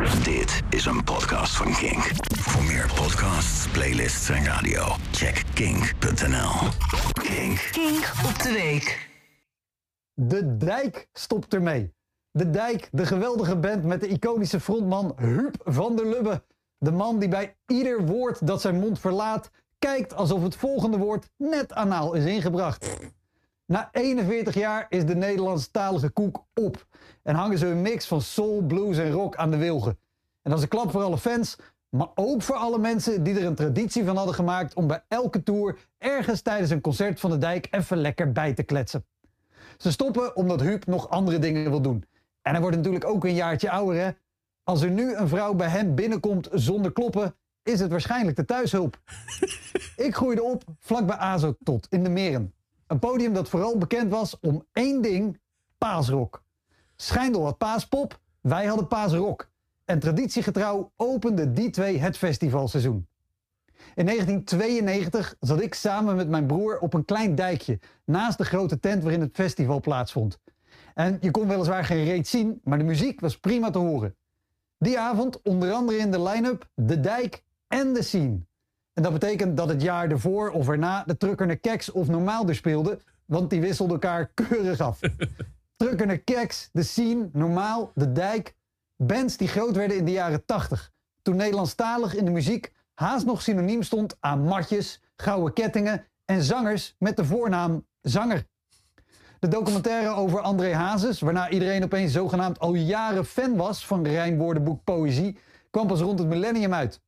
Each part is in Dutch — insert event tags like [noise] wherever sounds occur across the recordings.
Dit is een podcast van Kink. Voor meer podcasts, playlists en radio, check kink.nl. Kink. Kink op de week. De Dijk stopt ermee. De Dijk, de geweldige band met de iconische frontman Huub van der Lubbe. De man die bij ieder woord dat zijn mond verlaat, kijkt alsof het volgende woord net anaal is ingebracht. Na 41 jaar is de Nederlandstalige koek op. En hangen ze een mix van soul, blues en rock aan de wilgen. En dat is een klap voor alle fans, maar ook voor alle mensen die er een traditie van hadden gemaakt om bij elke tour ergens tijdens een concert van de dijk even lekker bij te kletsen. Ze stoppen omdat Huub nog andere dingen wil doen. En hij wordt natuurlijk ook een jaartje ouder, hè? Als er nu een vrouw bij hem binnenkomt zonder kloppen, is het waarschijnlijk de thuishulp. [laughs] Ik groeide op vlakbij Azo tot in de Meren. Een podium dat vooral bekend was om één ding: paasrock. Schijndel had paaspop, wij hadden paasrock. En traditiegetrouw opende die twee het festivalseizoen. In 1992 zat ik samen met mijn broer op een klein dijkje naast de grote tent waarin het festival plaatsvond. En je kon weliswaar geen reet zien, maar de muziek was prima te horen. Die avond onder andere in de line-up De Dijk en The Scene. En dat betekent dat het jaar ervoor of erna de Truckerne Keks of Normaalder speelde, want die wisselden elkaar keurig af. [laughs] Truckerne Keks, The Scene, Normaal, De Dijk, bands die groot werden in de jaren 80, toen Nederlandstalig in de muziek haast nog synoniem stond aan matjes, gouden kettingen en zangers met de voornaam zanger. De documentaire over André Hazes, waarna iedereen opeens zogenaamd al jaren fan was van rijmwoordenboek Poëzie, kwam pas rond het millennium uit.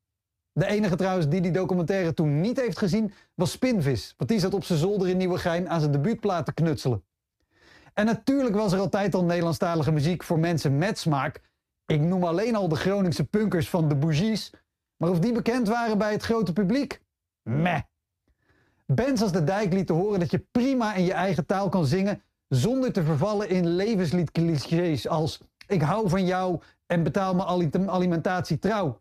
De enige trouwens die die documentaire toen niet heeft gezien was Spinvis, want die zat op zijn zolder in Nieuwegein aan zijn debuutplaat te knutselen. En natuurlijk was er altijd al Nederlandstalige muziek voor mensen met smaak. Ik noem alleen al de Groningse punkers van de Bougies, maar of die bekend waren bij het grote publiek? Meh. Bands als De Dijk lieten horen dat je prima in je eigen taal kan zingen zonder te vervallen in levensliedclichés als ik hou van jou en betaal mijn alimentatie trouw.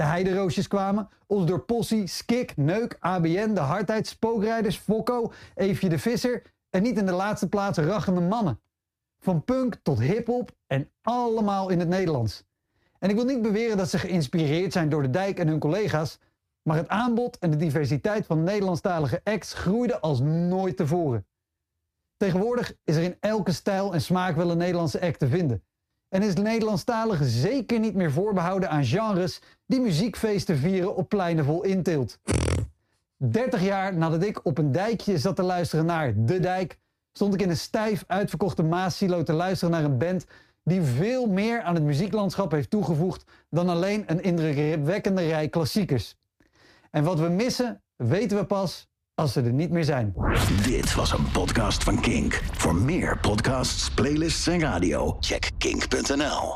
De heideroosjes kwamen, ons door Possie, Skik, Neuk, ABN, De Hardheid, Spookrijders, Fokko, Eefje de Visser en niet in de laatste plaats rachende mannen. Van punk tot hip-hop en allemaal in het Nederlands. En ik wil niet beweren dat ze geïnspireerd zijn door de dijk en hun collega's, maar het aanbod en de diversiteit van Nederlandstalige acts groeide als nooit tevoren. Tegenwoordig is er in elke stijl en smaak wel een Nederlandse act te vinden. En is Nederlandstalige zeker niet meer voorbehouden aan genres die muziekfeesten vieren op pleinen vol inteelt. 30 jaar nadat ik op een dijkje zat te luisteren naar De Dijk, stond ik in een stijf uitverkochte Maasilo te luisteren naar een band die veel meer aan het muzieklandschap heeft toegevoegd dan alleen een indrukwekkende rij klassiekers. En wat we missen, weten we pas als ze er niet meer zijn. Dit was een podcast van Kink. Voor meer podcasts, playlists en radio, check kink.nl.